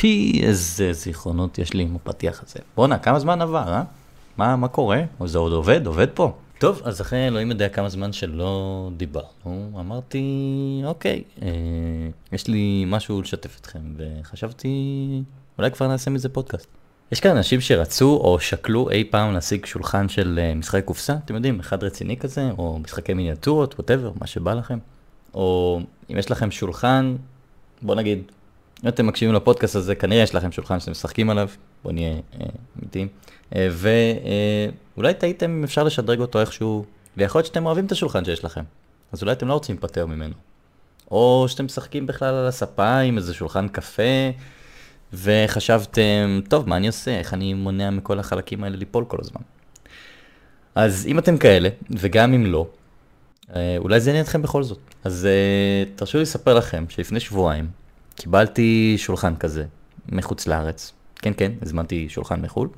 פי, איזה זיכרונות יש לי עם הפתיח הזה. בואנה, כמה זמן עבר, אה? מה, מה קורה? זה עוד עובד? עובד פה. טוב, אז אחרי אלוהים יודע כמה זמן שלא דיברנו, אמרתי, אוקיי, אה, יש לי משהו לשתף אתכם, וחשבתי, אולי כבר נעשה מזה פודקאסט. יש כאן אנשים שרצו או שקלו אי פעם להשיג שולחן של אה, משחקי קופסה, אתם יודעים, אחד רציני כזה, או משחקי מיניאטורות, ווטאבר, מה שבא לכם. או אם יש לכם שולחן, בוא נגיד, אם אתם מקשיבים לפודקאסט הזה, כנראה יש לכם שולחן שאתם משחקים עליו, בוא נהיה אה, אמיתיים. אה, ואולי טעיתם אם אפשר לשדרג אותו איכשהו, ויכול להיות שאתם אוהבים את השולחן שיש לכם, אז אולי אתם לא רוצים להיפטר ממנו. או שאתם משחקים בכלל על הספה עם איזה שולחן קפה, וחשבתם, טוב, מה אני עושה? איך אני מונע מכל החלקים האלה ליפול כל הזמן? אז אם אתם כאלה, וגם אם לא, אה, אולי זה יעניין אתכם בכל זאת. אז אה, תרשו לי לספר לכם שלפני שבועיים קיבלתי שולחן כזה מחוץ לארץ. כן, כן, הזמנתי שולחן מחו"ל.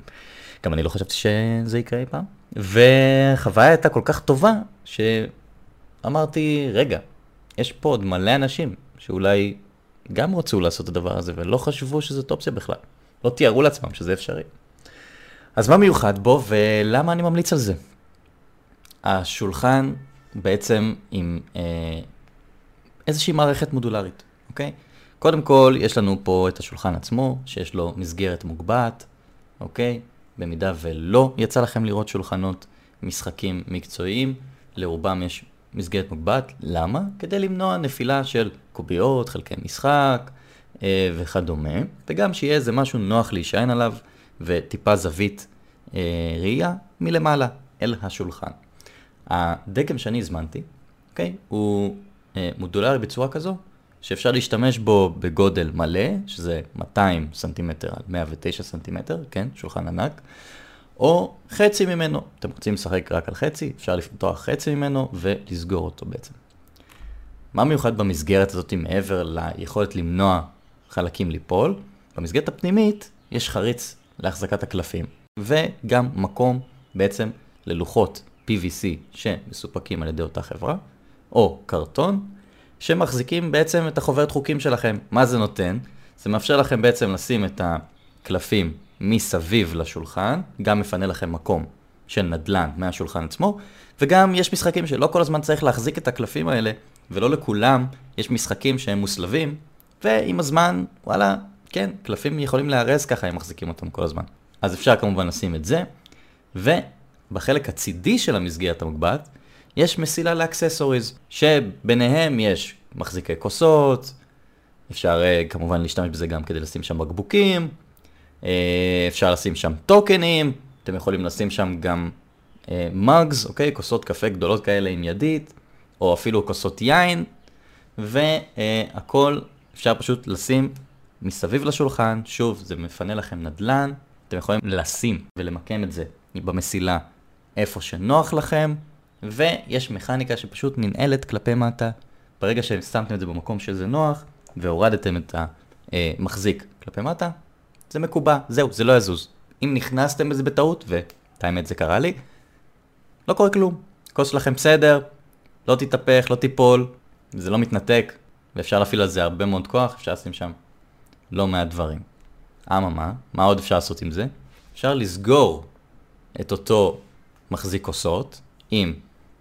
גם אני לא חשבתי שזה יקרה אי פעם. והחוויה הייתה כל כך טובה, שאמרתי, רגע, יש פה עוד מלא אנשים שאולי גם רצו לעשות את הדבר הזה ולא חשבו שזאת אופציה בכלל. לא תיארו לעצמם שזה אפשרי. אז מה מיוחד בו ולמה אני ממליץ על זה? השולחן בעצם עם אה, איזושהי מערכת מודולרית, אוקיי? קודם כל, יש לנו פה את השולחן עצמו, שיש לו מסגרת מוגבעת, אוקיי? במידה ולא יצא לכם לראות שולחנות משחקים מקצועיים, לרובם יש מסגרת מוגבעת. למה? כדי למנוע נפילה של קוביות, חלקי משחק אה, וכדומה, וגם שיהיה איזה משהו נוח להישען עליו וטיפה זווית אה, ראייה מלמעלה אל השולחן. הדגם שאני הזמנתי, אוקיי, הוא אה, מודולרי בצורה כזו שאפשר להשתמש בו בגודל מלא, שזה 200 סנטימטר על 109 סנטימטר, כן, שולחן ענק, או חצי ממנו. אתם רוצים לשחק רק על חצי, אפשר לפתוח חצי ממנו ולסגור אותו בעצם. מה מיוחד במסגרת הזאת מעבר ליכולת למנוע חלקים ליפול? במסגרת הפנימית יש חריץ להחזקת הקלפים, וגם מקום בעצם ללוחות PVC שמסופקים על ידי אותה חברה, או קרטון, שמחזיקים בעצם את החוברת חוקים שלכם. מה זה נותן? זה מאפשר לכם בעצם לשים את הקלפים מסביב לשולחן, גם מפנה לכם מקום של נדל"ן מהשולחן עצמו, וגם יש משחקים שלא כל הזמן צריך להחזיק את הקלפים האלה, ולא לכולם יש משחקים שהם מוסלבים, ועם הזמן, וואלה, כן, קלפים יכולים להיהרס ככה אם מחזיקים אותם כל הזמן. אז אפשר כמובן לשים את זה, ובחלק הצידי של המסגרת המוגבעת, יש מסילה לאקססוריז, שביניהם יש מחזיקי כוסות, אפשר uh, כמובן להשתמש בזה גם כדי לשים שם בקבוקים, uh, אפשר לשים שם טוקנים, אתם יכולים לשים שם גם מאגס, uh, אוקיי? כוסות קפה גדולות כאלה עם ידית, או אפילו כוסות יין, והכל אפשר פשוט לשים מסביב לשולחן, שוב, זה מפנה לכם נדל"ן, אתם יכולים לשים ולמקם את זה במסילה איפה שנוח לכם, ויש מכניקה שפשוט ננעלת כלפי מטה. ברגע ששמתם את זה במקום שזה נוח, והורדתם את המחזיק כלפי מטה, זה מקובע, זהו, זה לא יזוז. אם נכנסתם בזה בטעות, ואת האמת זה קרה לי, לא קורה כלום. כוס שלכם בסדר, לא תתהפך, לא תיפול, זה לא מתנתק, ואפשר להפעיל על זה הרבה מאוד כוח, אפשר לשים שם לא מעט דברים. אממה, מה עוד אפשר לעשות עם זה? אפשר לסגור את אותו מחזיק כוסות עם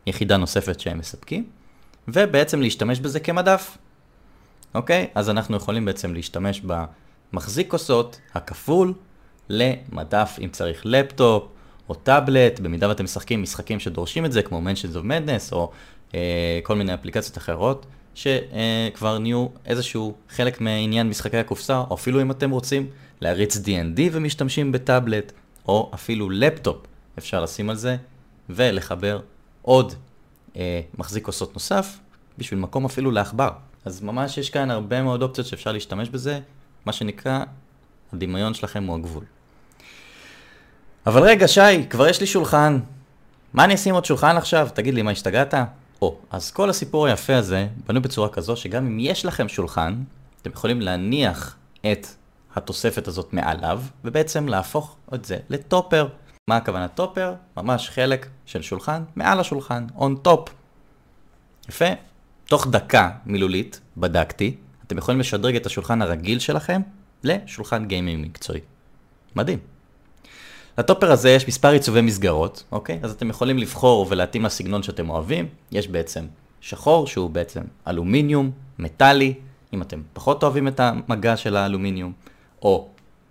יחידה נוספת שהם מספקים, ובעצם להשתמש בזה כמדף. אוקיי? אז אנחנו יכולים בעצם להשתמש במחזיק כוסות הכפול למדף אם צריך לפטופ או טאבלט, במידה ואתם משחקים משחקים שדורשים את זה, כמו Mentions of Madness או אה, כל מיני אפליקציות אחרות, שכבר נהיו איזשהו חלק מעניין משחקי הקופסה, או אפילו אם אתם רוצים להריץ D&D ומשתמשים בטאבלט, או אפילו לפטופ אפשר לשים על זה, ולחבר עוד אה, מחזיק כוסות נוסף, בשביל מקום אפילו לעכבר. אז ממש יש כאן הרבה מאוד אופציות שאפשר להשתמש בזה, מה שנקרא, הדמיון שלכם הוא הגבול. אבל רגע, שי, כבר יש לי שולחן. מה אני אשים עוד שולחן עכשיו? תגיד לי, מה השתגעת? או, אז כל הסיפור היפה הזה בנוי בצורה כזו שגם אם יש לכם שולחן, אתם יכולים להניח את התוספת הזאת מעליו, ובעצם להפוך את זה לטופר. מה הכוונה טופר? ממש חלק של שולחן מעל השולחן, on top. יפה. תוך דקה מילולית, בדקתי, אתם יכולים לשדרג את השולחן הרגיל שלכם לשולחן גיימינג מקצועי. מדהים. לטופר הזה יש מספר עיצובי מסגרות, אוקיי? אז אתם יכולים לבחור ולהתאים לסגנון שאתם אוהבים. יש בעצם שחור, שהוא בעצם אלומיניום, מטאלי, אם אתם פחות אוהבים את המגע של האלומיניום, או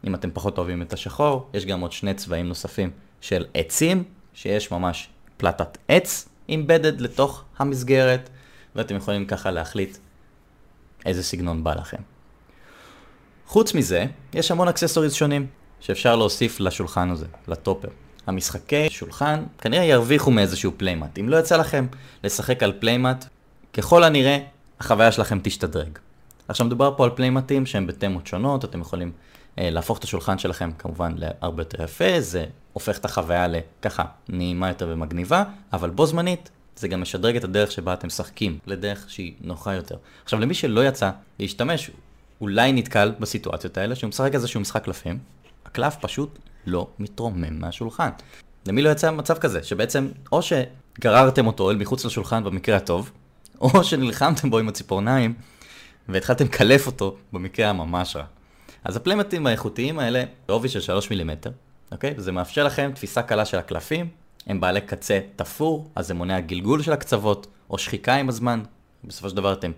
אם אתם פחות אוהבים את השחור, יש גם עוד שני צבעים נוספים של עצים, שיש ממש פלטת עץ embedded לתוך המסגרת, ואתם יכולים ככה להחליט איזה סגנון בא לכם. חוץ מזה, יש המון accessories שונים שאפשר להוסיף לשולחן הזה, ל topper. המשחקי שולחן כנראה ירוויחו מאיזשהו playmat. אם לא יצא לכם לשחק על playmat, ככל הנראה החוויה שלכם תשתדרג. עכשיו מדובר פה על playmat ים שהם בתמות שונות, אתם יכולים להפוך את השולחן שלכם כמובן להרבה יותר יפה, זה הופך את החוויה לככה נעימה יותר ומגניבה, אבל בו זמנית זה גם משדרג את הדרך שבה אתם משחקים, לדרך שהיא נוחה יותר. עכשיו למי שלא יצא להשתמש, אולי נתקל בסיטואציות האלה שהוא משחק איזשהו משחק קלפים, הקלף פשוט לא מתרומם מהשולחן. למי לא יצא מצב כזה, שבעצם או שגררתם אותו אל מחוץ לשולחן במקרה הטוב, או שנלחמתם בו עם הציפורניים והתחלתם לקלף אותו במקרה הממש רע. אז הפליימטים האיכותיים האלה, בעובי של 3 מילימטר, אוקיי? וזה מאפשר לכם תפיסה קלה של הקלפים, הם בעלי קצה תפור, אז זה מונע גלגול של הקצוות, או שחיקה עם הזמן, בסופו של דבר אתם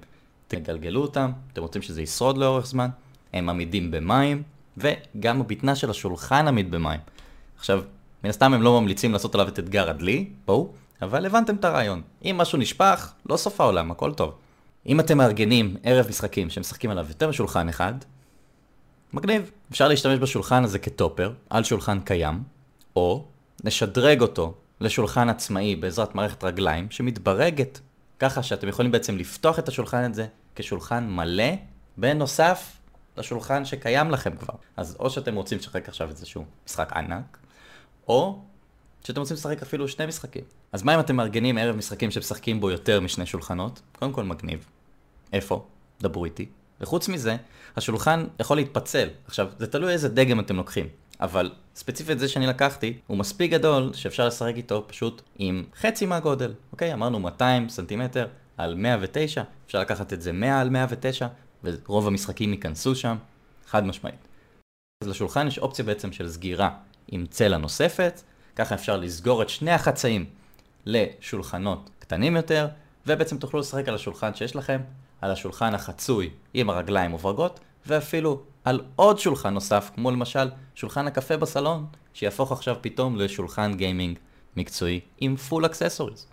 תגלגלו אותם, אתם רוצים שזה ישרוד לאורך זמן, הם עמידים במים, וגם הבטנה של השולחן עמיד במים. עכשיו, מן הסתם הם לא ממליצים לעשות עליו את אתגר הדלי, בואו, אבל הבנתם את הרעיון. אם משהו נשפך, לא סוף העולם, הכל טוב. אם אתם מארגנים ערב משחקים שמשחקים עליו יותר משולחן אחד, מגניב. אפשר להשתמש בשולחן הזה כטופר, על שולחן קיים, או נשדרג אותו לשולחן עצמאי בעזרת מערכת רגליים שמתברגת, ככה שאתם יכולים בעצם לפתוח את השולחן הזה כשולחן מלא, בנוסף לשולחן שקיים לכם כבר. אז או שאתם רוצים לשחק עכשיו איזשהו משחק ענק, או שאתם רוצים לשחק אפילו שני משחקים. אז מה אם אתם מארגנים ערב משחקים שמשחקים בו יותר משני שולחנות? קודם כל מגניב. איפה? דברו איתי. וחוץ מזה, השולחן יכול להתפצל. עכשיו, זה תלוי איזה דגם אתם לוקחים. אבל ספציפית זה שאני לקחתי, הוא מספיק גדול שאפשר לשחק איתו פשוט עם חצי מהגודל. אוקיי? אמרנו 200 סנטימטר על 109, אפשר לקחת את זה 100 על 109, ורוב המשחקים ייכנסו שם, חד משמעית. אז לשולחן יש אופציה בעצם של סגירה עם צלע נוספת, ככה אפשר לסגור את שני החצאים לשולחנות קטנים יותר, ובעצם תוכלו לשחק על השולחן שיש לכם, על השולחן החצוי עם הרגליים וברגות, ואפילו על עוד שולחן נוסף, כמו למשל שולחן הקפה בסלון, שיהפוך עכשיו פתאום לשולחן גיימינג מקצועי עם full accessories.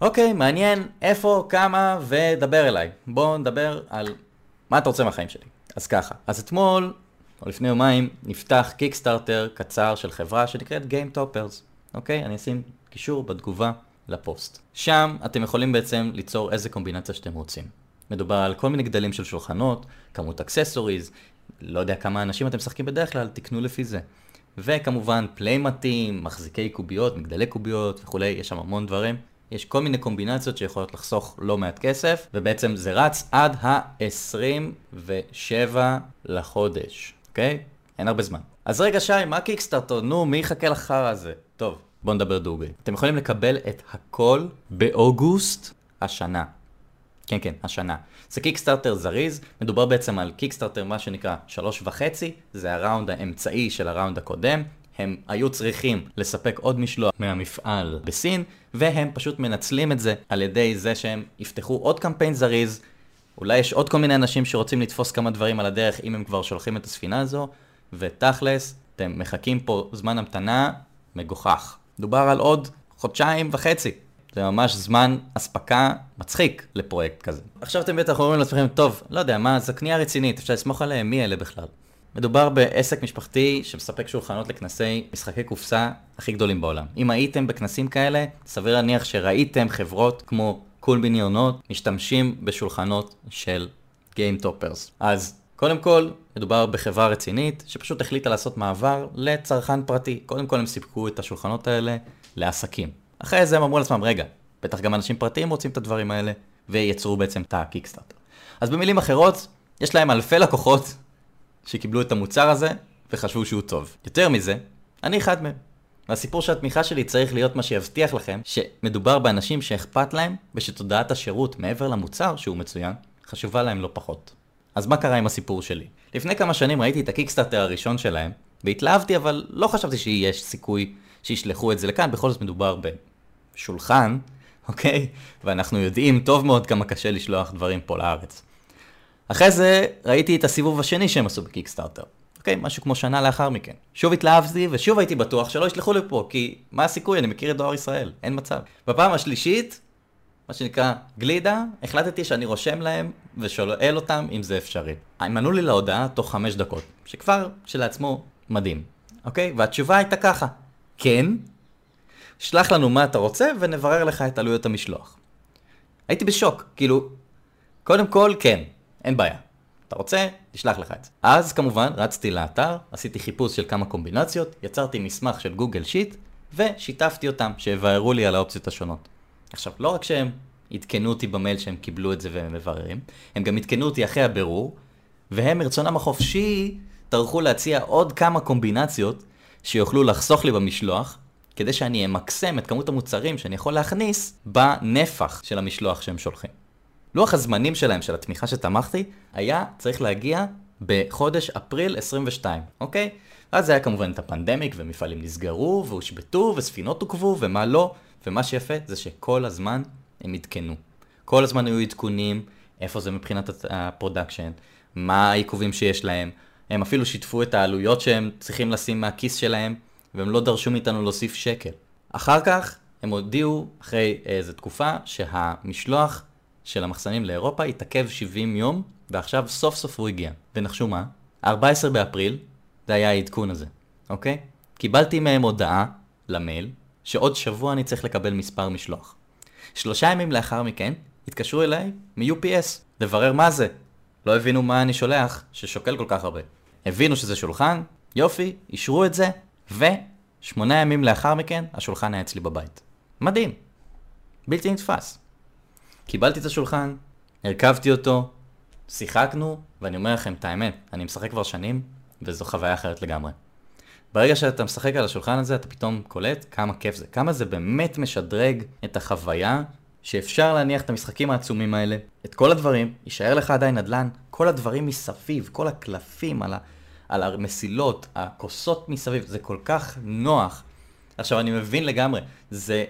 אוקיי, מעניין איפה, כמה, ודבר אליי. בואו נדבר על מה אתה רוצה מהחיים שלי. אז ככה, אז אתמול, או לפני יומיים, נפתח Kickstarter קצר של חברה שנקראת Game Toppers. אוקיי? אני אשים קישור בתגובה לפוסט. שם אתם יכולים בעצם ליצור איזה קומבינציה שאתם רוצים. מדובר על כל מיני גדלים של שולחנות, כמות accessories, לא יודע כמה אנשים אתם משחקים בדרך כלל, תקנו לפי זה. וכמובן playmat ים, מחזיקי קוביות, מגדלי קוביות וכולי, יש שם המון דברים. יש כל מיני קומבינציות שיכולות לחסוך לא מעט כסף, ובעצם זה רץ עד ה-27 לחודש, אוקיי? אין הרבה זמן. אז רגע שי, מה Kickstarter? נו, מי יחכה לחרא הזה? טוב, בואו נדבר דוגרי. אתם יכולים לקבל את הכל באוגוסט השנה. כן, כן, השנה. זה Kickstarter זריז, מדובר בעצם על Kickstarter מה שנקרא שלוש וחצי, זה ה round האמצעי של ה round הקודם. הם היו צריכים לספק עוד משלוח מהמפעל בסין, והם פשוט מנצלים את זה על ידי זה שהם יפתחו עוד קמפיין זריז. אולי יש עוד כל מיני אנשים שרוצים לתפוס כמה דברים על הדרך אם הם כבר שולחים את הספינה הזו, ותכלס, אתם מחכים פה זמן המתנה מגוחך. דובר על עוד חודשיים וחצי. זה ממש זמן אספקה מצחיק לפרויקט כזה. עכשיו אתם בטח אומרים לעצמכם, טוב, לא יודע, מה, זו קנייה רצינית, אפשר לסמוך עליהם, מי אלה בכלל? מדובר בעסק משפחתי שמספק שולחנות לכנסי משחקי קופסה הכי גדולים בעולם. אם הייתם בכנסים כאלה, סביר להניח שראיתם חברות כמו קול ביניונות משתמשים בשולחנות של Game Toppers. אז קודם כל, מדובר בחברה רצינית שפשוט החליטה לעשות מעבר לצרכן פרטי. קודם כל הם סיפקו את השולחנות האלה לעסקים. אחרי זה הם אמרו לעצמם, רגע, בטח גם אנשים פרטיים רוצים את הדברים האלה, ויצרו בעצם את הקיקסטארטר. אז במילים אחרות, יש להם אלפי לקוחות שקיבלו את המוצר הזה וחשבו שהוא טוב. יותר מזה, אני אחד מהם. והסיפור של התמיכה שלי צריך להיות מה שיבטיח לכם שמדובר באנשים שאכפת להם ושתודעת השירות מעבר למוצר שהוא מצוין, חשובה להם לא פחות. אז מה קרה עם הסיפור שלי? לפני כמה שנים ראיתי את הקיקסטארטר הראשון שלהם, והתלהבתי, אבל לא חשבתי שיש סיכוי שישלחו את זה לכאן, בכל זאת מדובר בשולחן, אוקיי? ואנחנו יודעים טוב מאוד כמה קשה לשלוח דברים פה לארץ. אחרי זה ראיתי את הסיבוב השני שהם עשו בקיקסטארטר. אוקיי, משהו כמו שנה לאחר מכן. שוב התלהבתי, ושוב הייתי בטוח שלא ישלחו לי פה, כי מה הסיכוי, אני מכיר את דואר ישראל, אין מצב. בפעם השלישית, מה שנקרא גלידה, החלטתי שאני רושם להם ושואל אותם אם זה אפשרי. הם ענו לי להודעה תוך חמש דקות, שכבר שלעצמו מדהים, אוקיי? והתשובה הייתה ככה, כן, שלח לנו מה אתה רוצה ונברר לך את עלויות המשלוח. הייתי בשוק, כאילו, קודם כל, כן, אין בעיה. אתה רוצה? נשלח לך את זה. אז כמובן רצתי לאתר, עשיתי חיפוש של כמה קומבינציות, יצרתי מסמך של גוגל שיט, ושיתפתי אותם, שיבהרו לי על האופציות השונות. עכשיו, לא רק שהם עדכנו אותי במייל שהם קיבלו את זה והם מבררים, הם גם עדכנו אותי אחרי הבירור, והם מרצונם החופשי טרחו להציע עוד כמה קומבינציות שיוכלו לחסוך לי במשלוח, כדי שאני אמקסם את כמות המוצרים שאני יכול להכניס בנפח של המשלוח שהם שולחים. לוח הזמנים שלהם, של התמיכה שתמכתי, היה צריך להגיע בחודש אפריל 22, אוקיי? אז היה כמובן את הפנדמיק, ומפעלים נסגרו, והושבתו, וספינות עוכבו, ומה לא, ומה שיפה זה שכל הזמן הם עדכנו. כל הזמן היו עדכונים, איפה זה מבחינת ה production, מה העיכובים שיש להם, הם אפילו שיתפו את העלויות שהם צריכים לשים מהכיס שלהם, והם לא דרשו מאיתנו להוסיף שקל. אחר כך הם הודיעו, אחרי איזו תקופה, שהמשלוח של המחסנים לאירופה התעכב 70 יום, ועכשיו סוף סוף הוא הגיע. ונחשו מה? 14 באפריל, זה היה העדכון הזה, אוקיי? קיבלתי מהם הודעה למייל, שעוד שבוע אני צריך לקבל מספר משלוח. שלושה ימים לאחר מכן, התקשרו אליי מ-UPS, לברר מה זה. לא הבינו מה אני שולח, ששוקל כל כך הרבה. הבינו שזה שולחן, יופי, אישרו את זה, ושמונה ימים לאחר מכן, השולחן היה אצלי בבית. מדהים. בלתי נתפס. קיבלתי את השולחן, הרכבתי אותו, שיחקנו, ואני אומר לכם את האמת, אני משחק כבר שנים, וזו חוויה אחרת לגמרי. ברגע שאתה משחק על השולחן הזה, אתה פתאום קולט כמה כיף זה, כמה זה באמת משדרג את החוויה, שאפשר להניח את המשחקים העצומים האלה, את כל הדברים, יישאר לך עדיין נדל"ן, כל הדברים מסביב, כל הקלפים על, ה, על המסילות, הכוסות מסביב, זה כל כך נוח. עכשיו, אני מבין לגמרי, זה,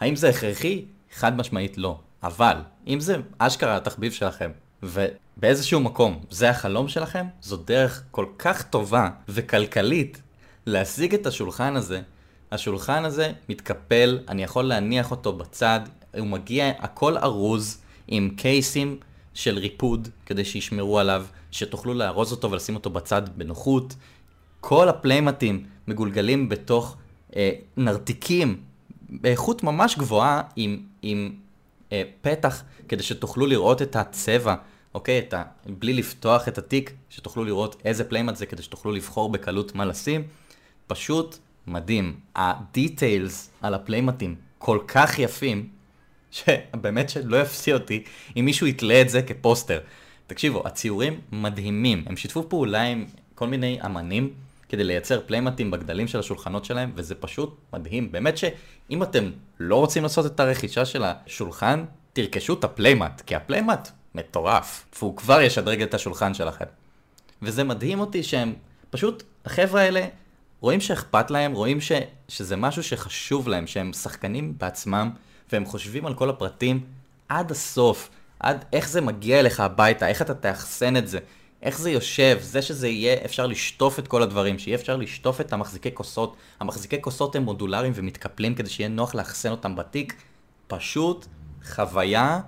האם זה הכרחי? חד משמעית לא. אבל, אם זה אשכרה התחביב שלכם, ובאיזשהו מקום זה החלום שלכם, זו דרך כל כך טובה וכלכלית להשיג את השולחן הזה. השולחן הזה מתקפל, אני יכול להניח אותו בצד, הוא מגיע הכל ארוז עם case ים של ריפוד כדי שישמרו עליו, שתוכלו לארוז אותו ולשים אותו בצד בנוחות. כל ה playmat ים מגולגלים בתוך אה, נרתיקים באיכות ממש גבוהה עם, עם אה, פתח כדי שתוכלו לראות את הצבע, אוקיי? את ה... בלי לפתוח את התיק, שתוכלו לראות איזה playmat זה כדי שתוכלו לבחור בקלות מה לשים. פשוט מדהים. ה details על ה playmat ים כל כך יפים, שבאמת שלא יפתיע אותי אם מישהו יתלה את זה כפוסטר. תקשיבו, הציורים מדהימים. הם שיתפו פעולה עם כל מיני אמנים כדי לייצר playmat ים בגדלים של השולחנות שלהם, וזה פשוט מדהים. באמת שאם אתם לא רוצים לעשות את הרכישה של השולחן, תרכשו את ה playmat, כי ה playmat מטורף, והוא כבר ישדרג את השולחן שלכם. וזה מדהים אותי שהם, פשוט, החבר'ה האלה, רואים שאכפת להם, רואים ש, שזה משהו שחשוב להם, שהם שחקנים בעצמם, והם חושבים על כל הפרטים עד הסוף, עד איך זה מגיע אליך הביתה, איך אתה תאחסן את זה, איך זה יושב, זה שזה יהיה אפשר לשטוף את כל הדברים, שיהיה אפשר לשטוף את המחזיקי כוסות, המחזיקי כוסות הם מודולריים ומתקפלים כדי שיהיה נוח לאחסן אותם בתיק, פשוט חוויה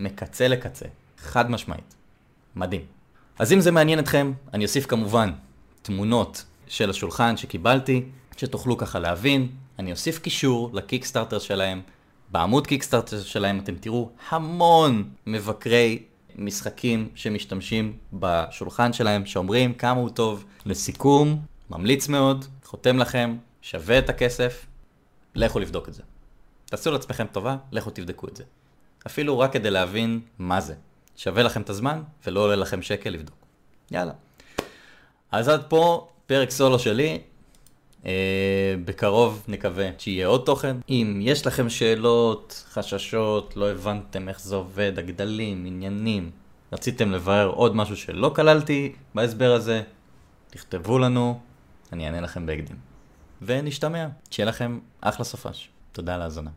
מקצה לקצה, חד משמעית. מדהים. אז אם זה מעניין אתכם, אני אוסיף כמובן תמונות של השולחן שקיבלתי, שתוכלו ככה להבין, אני אוסיף קישור לקיקסטארטר שלהם, בעמוד קיקסטארטר שלהם אתם תראו המון מבקרי משחקים שמשתמשים בשולחן שלהם, שאומרים כמה הוא טוב. לסיכום, ממליץ מאוד, חותם לכם, שווה את הכסף, לכו לבדוק את זה. תעשו לעצמכם טובה, לכו תבדקו את זה. אפילו רק כדי להבין מה זה. שווה לכם את הזמן, ולא עולה לכם שקל לבדוק. יאללה. אז עד פה פרק סולו שלי. אה, בקרוב נקווה שיהיה עוד תוכן. אם יש לכם שאלות, חששות, לא הבנתם איך זה עובד, הגדלים, עניינים, רציתם לבאר עוד משהו שלא כללתי בהסבר הזה, תכתבו לנו, אני אענה לכם בהקדם. ונשתמע, שיהיה לכם אחלה סופש. תודה על ההאזנה.